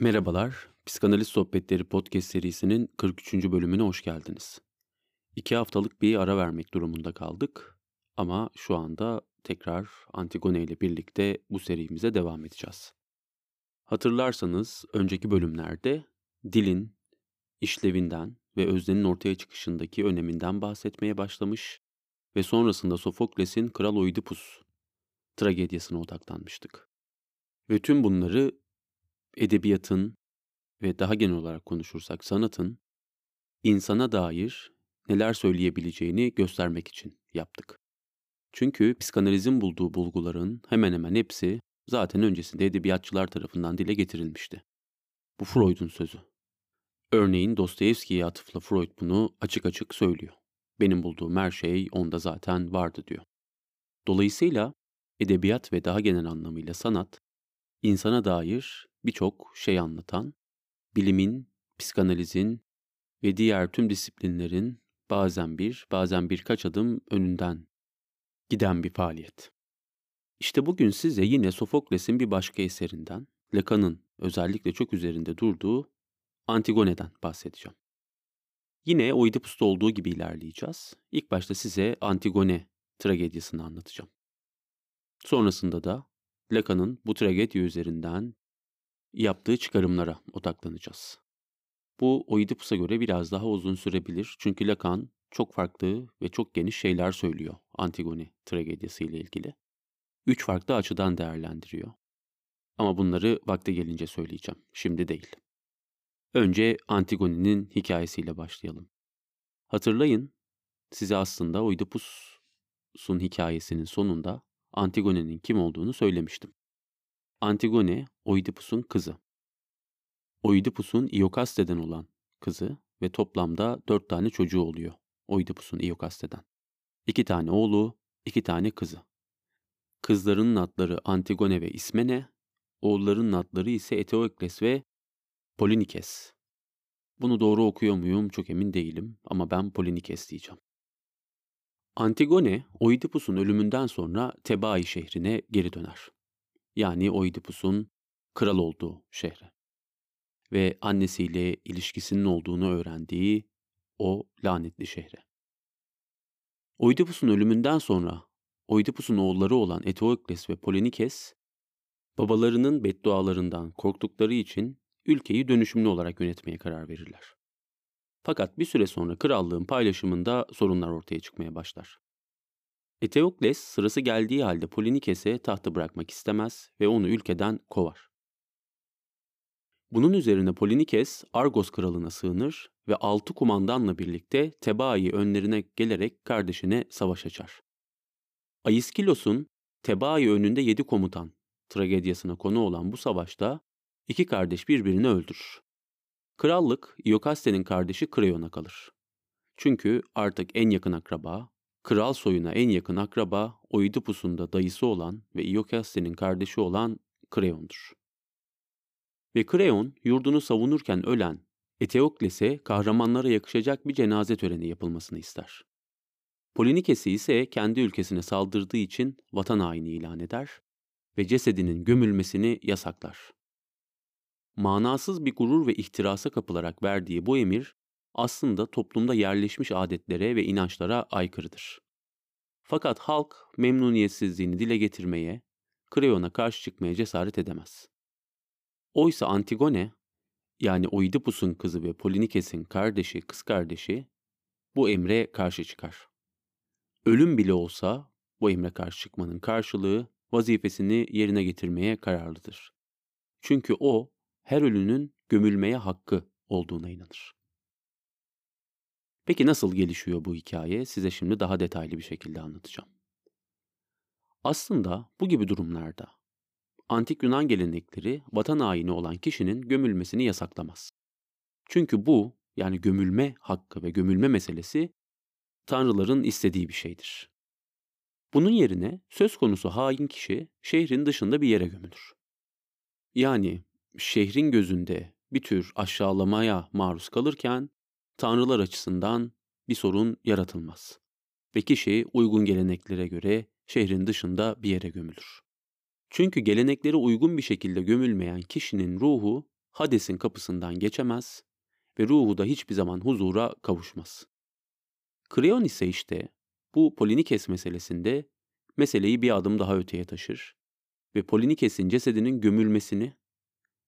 Merhabalar, Psikanaliz Sohbetleri podcast serisinin 43. bölümüne hoş geldiniz. İki haftalık bir ara vermek durumunda kaldık ama şu anda tekrar Antigone ile birlikte bu serimize devam edeceğiz. Hatırlarsanız önceki bölümlerde dilin, işlevinden ve öznenin ortaya çıkışındaki öneminden bahsetmeye başlamış ve sonrasında Sofokles'in Kral Oidipus tragediyasına odaklanmıştık. Ve tüm bunları edebiyatın ve daha genel olarak konuşursak sanatın insana dair neler söyleyebileceğini göstermek için yaptık. Çünkü psikanalizin bulduğu bulguların hemen hemen hepsi zaten öncesinde edebiyatçılar tarafından dile getirilmişti. Bu Freud'un sözü. Örneğin Dostoyevski'ye atıfla Freud bunu açık açık söylüyor. Benim bulduğum her şey onda zaten vardı diyor. Dolayısıyla edebiyat ve daha genel anlamıyla sanat, insana dair birçok şey anlatan, bilimin, psikanalizin ve diğer tüm disiplinlerin bazen bir, bazen birkaç adım önünden giden bir faaliyet. İşte bugün size yine Sofokles'in bir başka eserinden, Lacan'ın özellikle çok üzerinde durduğu Antigone'den bahsedeceğim. Yine Oidipus'ta olduğu gibi ilerleyeceğiz. İlk başta size Antigone tragedisini anlatacağım. Sonrasında da Lacan'ın bu tragedya üzerinden yaptığı çıkarımlara odaklanacağız. Bu Oidipus'a göre biraz daha uzun sürebilir çünkü Lacan çok farklı ve çok geniş şeyler söylüyor Antigone tragediyası ile ilgili. Üç farklı açıdan değerlendiriyor. Ama bunları vakti gelince söyleyeceğim, şimdi değil. Önce Antigone'nin hikayesiyle başlayalım. Hatırlayın, size aslında Oidipus'un hikayesinin sonunda Antigone'nin kim olduğunu söylemiştim. Antigone, Oidipus'un kızı. Oidipus'un Iokaste'den olan kızı ve toplamda dört tane çocuğu oluyor Oidipus'un Iokaste'den. İki tane oğlu, iki tane kızı. Kızlarının adları Antigone ve Ismene, oğullarının adları ise Eteokles ve Polinikes. Bunu doğru okuyor muyum çok emin değilim ama ben Polinikes diyeceğim. Antigone, Oidipus'un ölümünden sonra Tebai şehrine geri döner. Yani Oidipus'un kral olduğu şehre. Ve annesiyle ilişkisinin olduğunu öğrendiği o lanetli şehre. Oidipus'un ölümünden sonra Oidipus'un oğulları olan Eteokles ve Polinikes, babalarının beddualarından korktukları için ülkeyi dönüşümlü olarak yönetmeye karar verirler. Fakat bir süre sonra krallığın paylaşımında sorunlar ortaya çıkmaya başlar. Eteokles sırası geldiği halde Polinikes'e tahtı bırakmak istemez ve onu ülkeden kovar. Bunun üzerine Polinikes Argos kralına sığınır ve altı kumandanla birlikte Tebai önlerine gelerek kardeşine savaş açar. Aiskilos'un Tebai önünde yedi komutan tragediyasına konu olan bu savaşta iki kardeş birbirini öldürür. Krallık Iokaste'nin kardeşi Kreon'a kalır. Çünkü artık en yakın akraba, kral soyuna en yakın akraba Oidipus'un da dayısı olan ve Iokaste'nin kardeşi olan Kreon'dur. Ve Kreon yurdunu savunurken ölen Eteokles'e kahramanlara yakışacak bir cenaze töreni yapılmasını ister. Polinikes'i ise kendi ülkesine saldırdığı için vatan haini ilan eder ve cesedinin gömülmesini yasaklar manasız bir gurur ve ihtirasa kapılarak verdiği bu emir aslında toplumda yerleşmiş adetlere ve inançlara aykırıdır. Fakat halk memnuniyetsizliğini dile getirmeye, Kreon'a karşı çıkmaya cesaret edemez. Oysa Antigone, yani Oidipus'un kızı ve Polinikes'in kardeşi, kız kardeşi bu emre karşı çıkar. Ölüm bile olsa bu emre karşı çıkmanın karşılığı vazifesini yerine getirmeye kararlıdır. Çünkü o her ölünün gömülmeye hakkı olduğuna inanır. Peki nasıl gelişiyor bu hikaye? Size şimdi daha detaylı bir şekilde anlatacağım. Aslında bu gibi durumlarda antik Yunan gelenekleri vatan haini olan kişinin gömülmesini yasaklamaz. Çünkü bu yani gömülme hakkı ve gömülme meselesi tanrıların istediği bir şeydir. Bunun yerine söz konusu hain kişi şehrin dışında bir yere gömülür. Yani şehrin gözünde bir tür aşağılamaya maruz kalırken tanrılar açısından bir sorun yaratılmaz ve kişi uygun geleneklere göre şehrin dışında bir yere gömülür. Çünkü geleneklere uygun bir şekilde gömülmeyen kişinin ruhu Hades'in kapısından geçemez ve ruhu da hiçbir zaman huzura kavuşmaz. Kreon ise işte bu Polinikes meselesinde meseleyi bir adım daha öteye taşır ve Polinikes'in cesedinin gömülmesini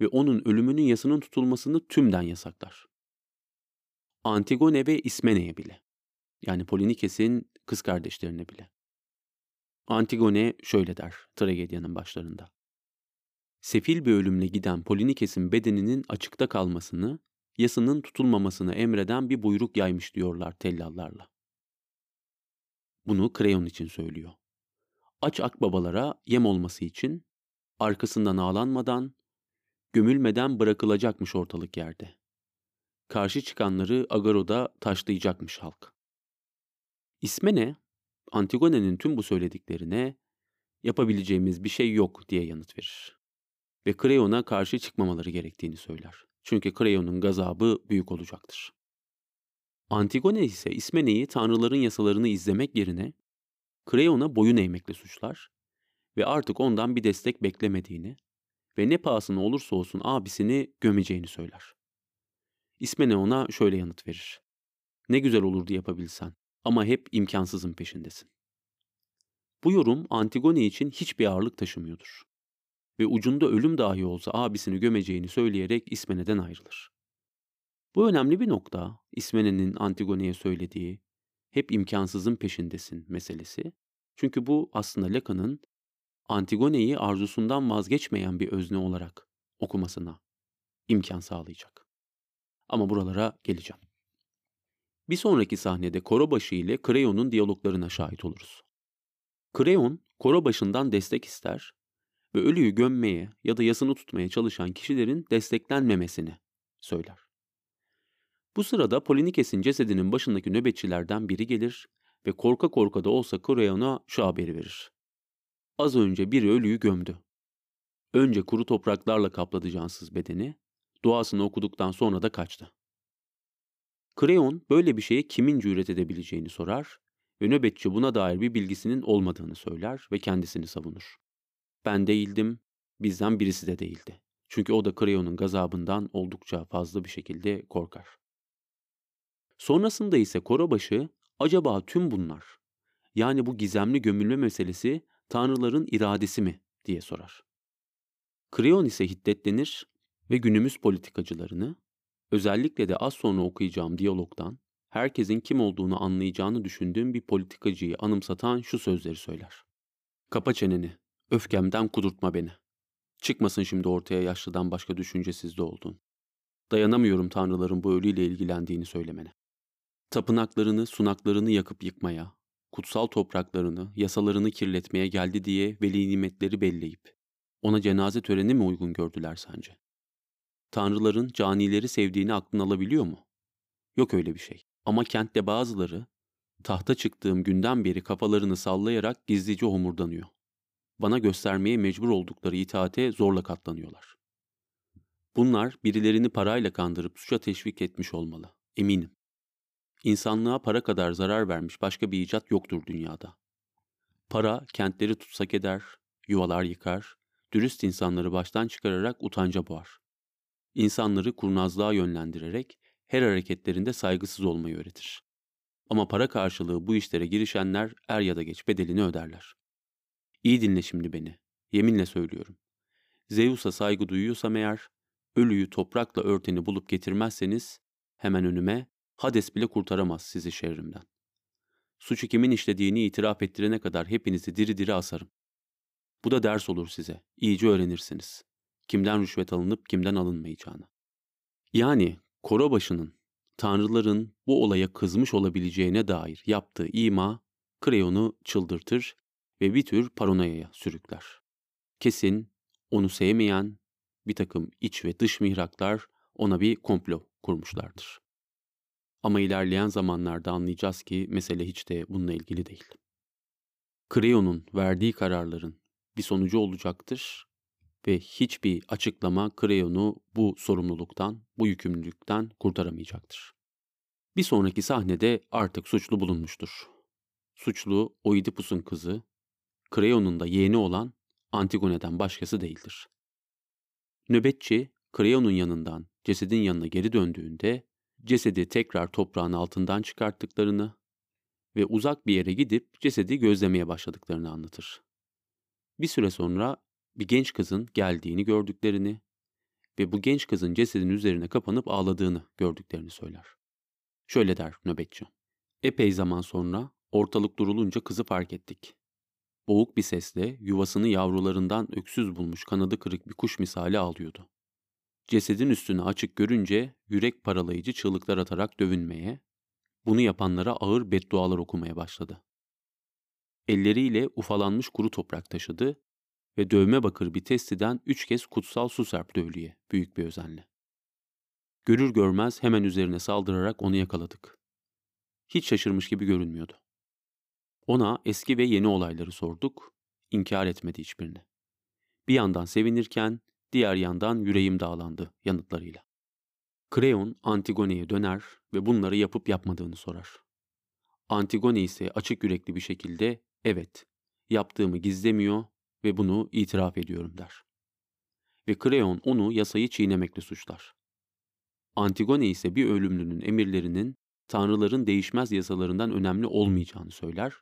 ve onun ölümünün yasının tutulmasını tümden yasaklar. Antigone ve İsmene'ye bile. Yani Polinikes'in kız kardeşlerine bile. Antigone şöyle der tragedyanın başlarında. Sefil bir ölümle giden Polinikes'in bedeninin açıkta kalmasını, yasının tutulmamasını emreden bir buyruk yaymış diyorlar tellallarla. Bunu Kreon için söylüyor. Aç akbabalara yem olması için arkasından ağlanmadan, gömülmeden bırakılacakmış ortalık yerde. Karşı çıkanları Agaro'da taşlayacakmış halk. İsmene, Antigone'nin tüm bu söylediklerine yapabileceğimiz bir şey yok diye yanıt verir. Ve Kreon'a karşı çıkmamaları gerektiğini söyler. Çünkü Kreon'un gazabı büyük olacaktır. Antigone ise İsmene'yi tanrıların yasalarını izlemek yerine Kreon'a boyun eğmekle suçlar ve artık ondan bir destek beklemediğini ve ne pahasına olursa olsun abisini gömeceğini söyler. İsmene ona şöyle yanıt verir. Ne güzel olurdu yapabilsen ama hep imkansızın peşindesin. Bu yorum Antigone için hiçbir ağırlık taşımıyordur. Ve ucunda ölüm dahi olsa abisini gömeceğini söyleyerek İsmene'den ayrılır. Bu önemli bir nokta İsmene'nin Antigone'ye söylediği hep imkansızın peşindesin meselesi. Çünkü bu aslında Lacan'ın Antigone'yi arzusundan vazgeçmeyen bir özne olarak okumasına imkan sağlayacak. Ama buralara geleceğim. Bir sonraki sahnede Korobaşı ile Kreon'un diyaloglarına şahit oluruz. Kreon, Korobaşı'ndan destek ister ve ölüyü gömmeye ya da yasını tutmaya çalışan kişilerin desteklenmemesini söyler. Bu sırada Polinikes'in cesedinin başındaki nöbetçilerden biri gelir ve korka korka da olsa Kreon'a şu haberi verir. Az önce biri ölüyü gömdü. Önce kuru topraklarla kapladı cansız bedeni, duasını okuduktan sonra da kaçtı. Kreon böyle bir şeye kimin cüret edebileceğini sorar ve nöbetçi buna dair bir bilgisinin olmadığını söyler ve kendisini savunur. Ben değildim, bizden birisi de değildi. Çünkü o da Kreon'un gazabından oldukça fazla bir şekilde korkar. Sonrasında ise Korobaşı acaba tüm bunlar yani bu gizemli gömülme meselesi tanrıların iradesi mi diye sorar. Kreon ise hiddetlenir ve günümüz politikacılarını Özellikle de az sonra okuyacağım diyalogdan herkesin kim olduğunu anlayacağını düşündüğüm bir politikacıyı anımsatan şu sözleri söyler. Kapa çeneni, öfkemden kudurtma beni. Çıkmasın şimdi ortaya yaşlıdan başka düşüncesizde oldun. Dayanamıyorum tanrıların bu ölüyle ilgilendiğini söylemene. Tapınaklarını, sunaklarını yakıp yıkmaya, kutsal topraklarını, yasalarını kirletmeye geldi diye veli nimetleri belleyip, ona cenaze töreni mi uygun gördüler sence? Tanrıların canileri sevdiğini aklın alabiliyor mu? Yok öyle bir şey. Ama kentte bazıları tahta çıktığım günden beri kafalarını sallayarak gizlice homurdanıyor. Bana göstermeye mecbur oldukları itaate zorla katlanıyorlar. Bunlar birilerini parayla kandırıp suça teşvik etmiş olmalı. Eminim. İnsanlığa para kadar zarar vermiş başka bir icat yoktur dünyada. Para kentleri tutsak eder, yuvalar yıkar, dürüst insanları baştan çıkararak utanca boğar insanları kurnazlığa yönlendirerek her hareketlerinde saygısız olmayı öğretir. Ama para karşılığı bu işlere girişenler er ya da geç bedelini öderler. İyi dinle şimdi beni. Yeminle söylüyorum. Zeus'a saygı duyuyorsam eğer, ölüyü toprakla örteni bulup getirmezseniz, hemen önüme, Hades bile kurtaramaz sizi şerrimden. Suçu kimin işlediğini itiraf ettirene kadar hepinizi diri diri asarım. Bu da ders olur size. İyice öğrenirsiniz kimden rüşvet alınıp kimden alınmayacağını. Yani Korobaşı'nın tanrıların bu olaya kızmış olabileceğine dair yaptığı ima Kreon'u çıldırtır ve bir tür paranoyaya sürükler. Kesin onu sevmeyen bir takım iç ve dış mihraklar ona bir komplo kurmuşlardır. Ama ilerleyen zamanlarda anlayacağız ki mesele hiç de bununla ilgili değil. Kreon'un verdiği kararların bir sonucu olacaktır ve hiçbir açıklama Kreon'u bu sorumluluktan, bu yükümlülükten kurtaramayacaktır. Bir sonraki sahnede artık suçlu bulunmuştur. Suçlu Oidipus'un kızı, Kreon'un da yeğeni olan Antigone'den başkası değildir. Nöbetçi, Kreon'un yanından cesedin yanına geri döndüğünde cesedi tekrar toprağın altından çıkarttıklarını ve uzak bir yere gidip cesedi gözlemeye başladıklarını anlatır. Bir süre sonra bir genç kızın geldiğini gördüklerini ve bu genç kızın cesedin üzerine kapanıp ağladığını gördüklerini söyler. Şöyle der nöbetçi. Epey zaman sonra ortalık durulunca kızı fark ettik. Boğuk bir sesle yuvasını yavrularından öksüz bulmuş kanadı kırık bir kuş misali ağlıyordu. Cesedin üstünü açık görünce yürek paralayıcı çığlıklar atarak dövünmeye, bunu yapanlara ağır beddualar okumaya başladı. Elleriyle ufalanmış kuru toprak taşıdı ve dövme bakır bir testiden üç kez kutsal su serpti ölüye büyük bir özenle. Görür görmez hemen üzerine saldırarak onu yakaladık. Hiç şaşırmış gibi görünmüyordu. Ona eski ve yeni olayları sorduk, inkar etmedi hiçbirini. Bir yandan sevinirken diğer yandan yüreğim dağlandı yanıtlarıyla. Kreon Antigone'ye döner ve bunları yapıp yapmadığını sorar. Antigone ise açık yürekli bir şekilde evet, yaptığımı gizlemiyor ve bunu itiraf ediyorum der. Ve Kreon onu yasayı çiğnemekle suçlar. Antigone ise bir ölümlünün emirlerinin tanrıların değişmez yasalarından önemli olmayacağını söyler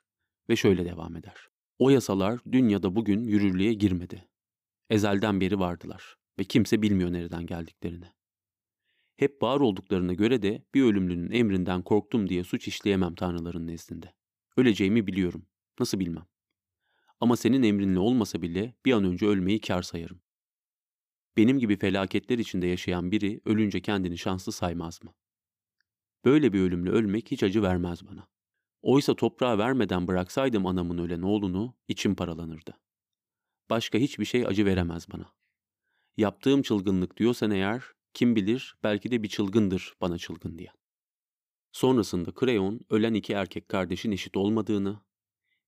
ve şöyle devam eder. O yasalar dünyada bugün yürürlüğe girmedi. Ezelden beri vardılar ve kimse bilmiyor nereden geldiklerini. Hep var olduklarına göre de bir ölümlünün emrinden korktum diye suç işleyemem tanrıların nezdinde. Öleceğimi biliyorum. Nasıl bilmem. Ama senin emrinle olmasa bile bir an önce ölmeyi kar sayarım. Benim gibi felaketler içinde yaşayan biri ölünce kendini şanslı saymaz mı? Böyle bir ölümle ölmek hiç acı vermez bana. Oysa toprağa vermeden bıraksaydım anamın ölen oğlunu içim paralanırdı. Başka hiçbir şey acı veremez bana. Yaptığım çılgınlık diyorsan eğer kim bilir belki de bir çılgındır bana çılgın diye. Sonrasında Kreon ölen iki erkek kardeşin eşit olmadığını,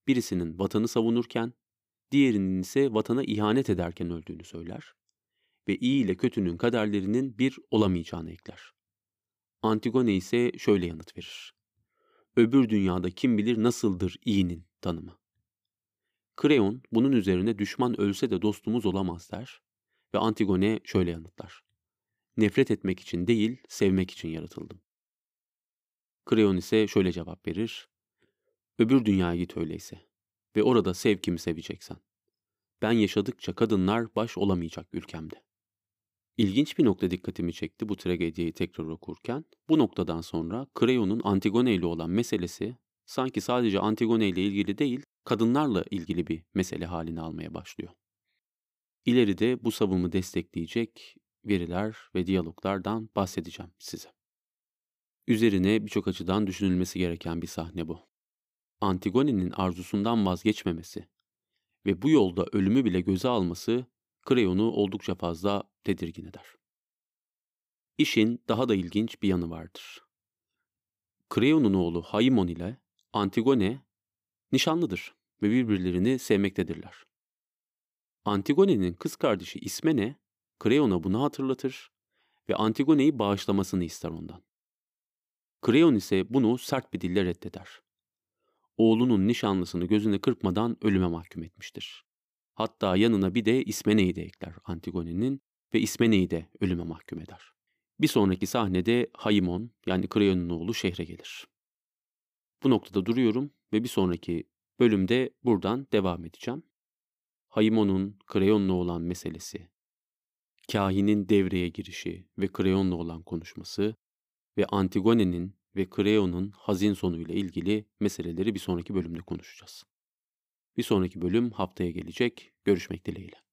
birisinin vatanı savunurken, diğerinin ise vatana ihanet ederken öldüğünü söyler ve iyi ile kötünün kaderlerinin bir olamayacağını ekler. Antigone ise şöyle yanıt verir. Öbür dünyada kim bilir nasıldır iyinin tanımı. Kreon bunun üzerine düşman ölse de dostumuz olamaz der ve Antigone şöyle yanıtlar. Nefret etmek için değil, sevmek için yaratıldım. Kreon ise şöyle cevap verir. Öbür dünyaya git öyleyse ve orada sev kimi seveceksen. Ben yaşadıkça kadınlar baş olamayacak ülkemde. İlginç bir nokta dikkatimi çekti bu tragediyi tekrar okurken. Bu noktadan sonra Kreon'un Antigone ile olan meselesi sanki sadece Antigone ile ilgili değil, kadınlarla ilgili bir mesele halini almaya başlıyor. İleride bu savımı destekleyecek veriler ve diyaloglardan bahsedeceğim size. Üzerine birçok açıdan düşünülmesi gereken bir sahne bu. Antigone'nin arzusundan vazgeçmemesi ve bu yolda ölümü bile göze alması Kreon'u oldukça fazla tedirgin eder. İşin daha da ilginç bir yanı vardır. Kreon'un oğlu Haimon ile Antigone nişanlıdır ve birbirlerini sevmektedirler. Antigone'nin kız kardeşi İsmene, Kreon'a bunu hatırlatır ve Antigone'yi bağışlamasını ister ondan. Kreon ise bunu sert bir dille reddeder. Oğlunun nişanlısını gözüne kırpmadan ölüme mahkum etmiştir. Hatta yanına bir de İsmene'yi de ekler Antigone'nin ve İsmene'yi de ölüme mahkum eder. Bir sonraki sahnede Haimon yani Kreon'un oğlu şehre gelir. Bu noktada duruyorum ve bir sonraki bölümde buradan devam edeceğim. Haimon'un Kreon'la olan meselesi, kahinin devreye girişi ve Kreon'la olan konuşması ve Antigone'nin ve Kreon'un hazin sonuyla ilgili meseleleri bir sonraki bölümde konuşacağız. Bir sonraki bölüm haftaya gelecek. Görüşmek dileğiyle.